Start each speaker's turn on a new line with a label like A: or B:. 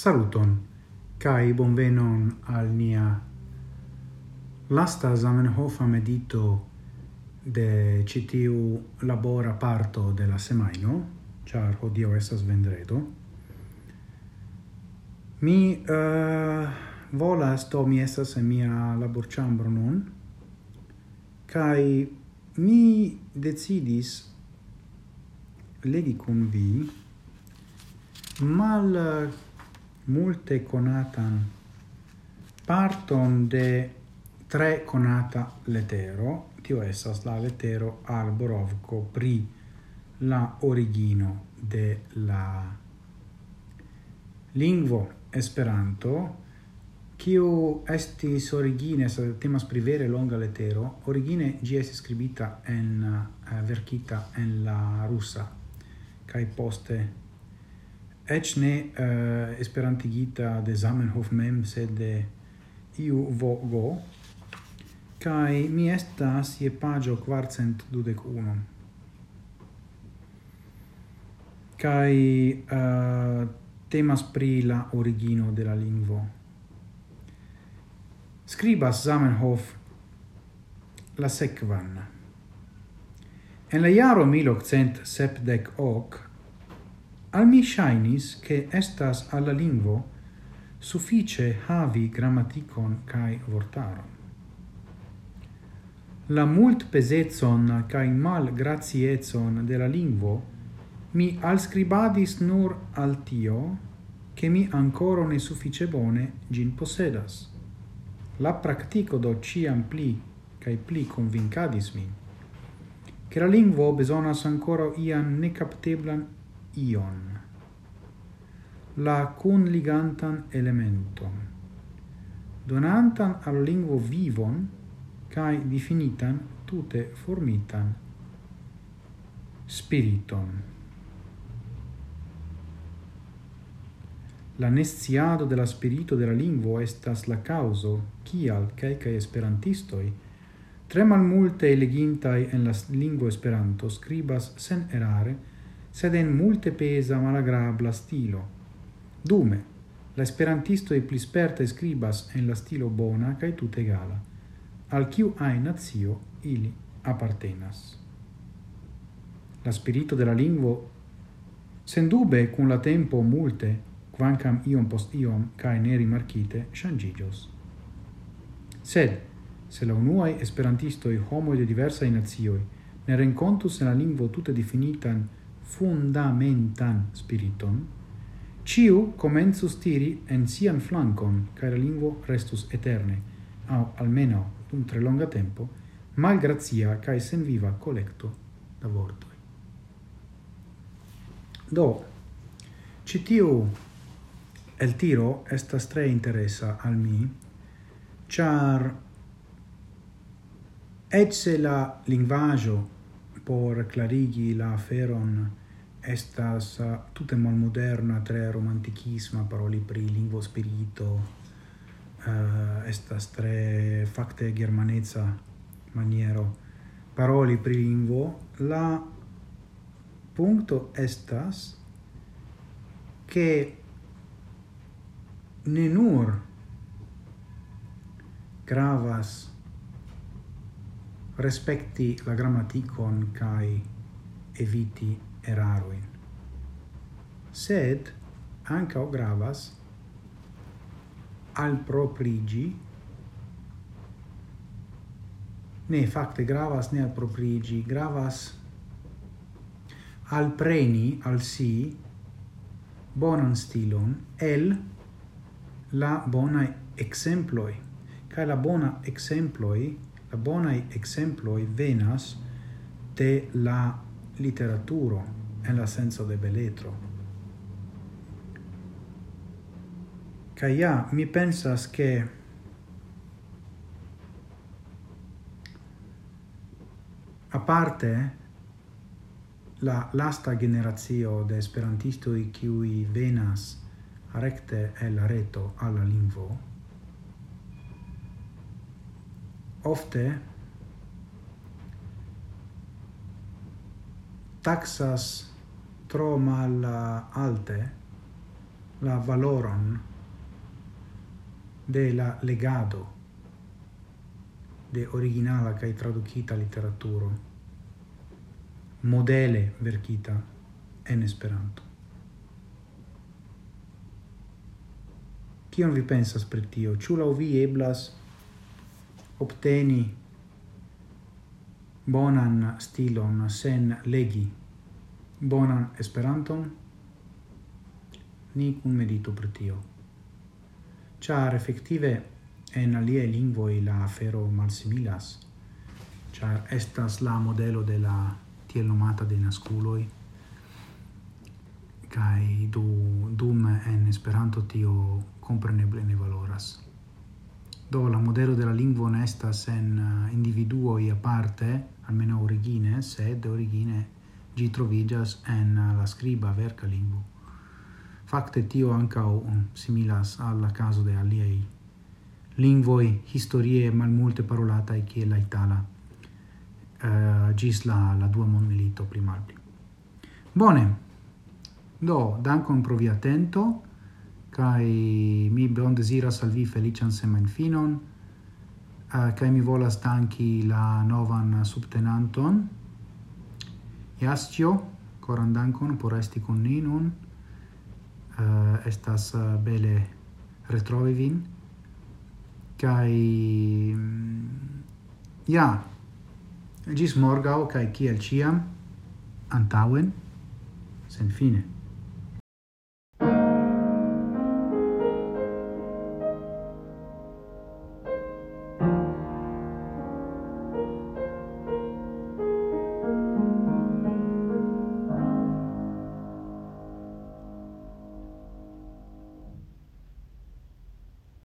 A: Saluton, kai bonvenon al nia lasta Zamenhof medito de citiu labora parto de la semaino, char hodio esas vendredo. Mi uh, volas, to mi esas en mia laborchambro nun, kai mi decidis legi cum vi mal multe conatan parton de tre conata letero, tio esas la letero alborovco pri la origino de la lingvo Esperanto, kiu estis origine, sa temas pri vere longa letero, origine gi estis scribita en, eh, verkita en la rusa, kai poste ec ne uh, esperantigita de Zamenhof mem, sed de iu vogo, cae mi estas je pagio quarcent dudec unum. Cae uh, temas pri la origino de la lingvo. Scribas Zamenhof la sequan. En la iaro 1878 Al mi shainis che estas alla lingvo suffice havi grammaticon kai vortaron. La mult pesetson kai mal graziezon de la lingvo mi alscribadis nur al tio che mi ancora ne suffice bone gin possedas. La practico do ciam pli kai pli convincadis min, che la lingvo besonas ancora ian necapteblan ion, la kunligantan elementon, donantan al lingvo vivon kai definitan tute formitan spiriton. La nesciado de la spirito de la lingvo estas la causo kial kelkaj esperantistoi, tre malmulte elegintaj en la lingvo Esperanto scribas sen erare sed en multe pesa malagrabla stilo. Dume, la esperantisto e plisperta scribas en la stilo bona kaj tute egala, al kiu ai nazio ili appartenas. La spirito de la lingvo sendube cun la tempo multe, quancam iom post iom cae ne rimarkite shangigios. Sed se la unuae esperantistoi homoi de diversae nazioi ne rencontus en la lingvo tutte definitan fundamentan spiriton, ciu comenzus tiri en sian flancon, cae la lingvo restus eterne, au almeno dum tre longa tempo, malgrazia cae sen viva collecto da vortoi. Do, citiu el tiro estas tre interesa al mi, char ecce la linguaggio por clarigi la feron estas uh, tutemal moderna tre romantichisma paroli pri lingvo spirito, uh, estas tre fakte germanezza maniero. Paroli pri lingvo, la punto estas che ne nur gravas respekti la grammaticon kai eviti eraruin. Sed ancao gravas al proprigi ne facte gravas ne al proprigi gravas al preni al si bonan stilon el la bona exemploi ca la bona exemploi la bona exemploi venas de la literaturo en la senso de beletro. Ca ja, mi pensas che a parte la lasta generazio de esperantisto i qui venas recte el la reto alla lingvo ofte taxas tro mal uh, alte la valoron de la legado de originala kai tradukita literaturo modele verkita en Esperanto. Kion vi pensas pri tio? Ĉu laŭ vi eblas obteni bonan stilon sen legi. Bonan esperanton. Ni kun meditu pri tio. Char effettive en aliaj lingvoj la afero malsimilas char estas la modelo de la tiel nomata de nasculoi kai du dum en Esperanto tio compreneble ne valoras. Do la modelo de la lingvo sen estas individuo individuoj aparte almeno origine, sed origine gi trovigas en uh, la scriba verca lingua. Facte tio ancau um, similas alla caso de aliei lingvoi historie parolata e che la itala uh, gis la, la dua mon milito malpli. Bone, do, dankon pro via kai mi bon desiras al vi felician semen finon, Ah, kai mi volas danki la novan subtenanton. Jascio, koran dankon por esti kun ni nun. Uh, estas eh, bele retrovi vin. Kaj mm, ja, gis morgau kai kiel ciam antauen sen fine.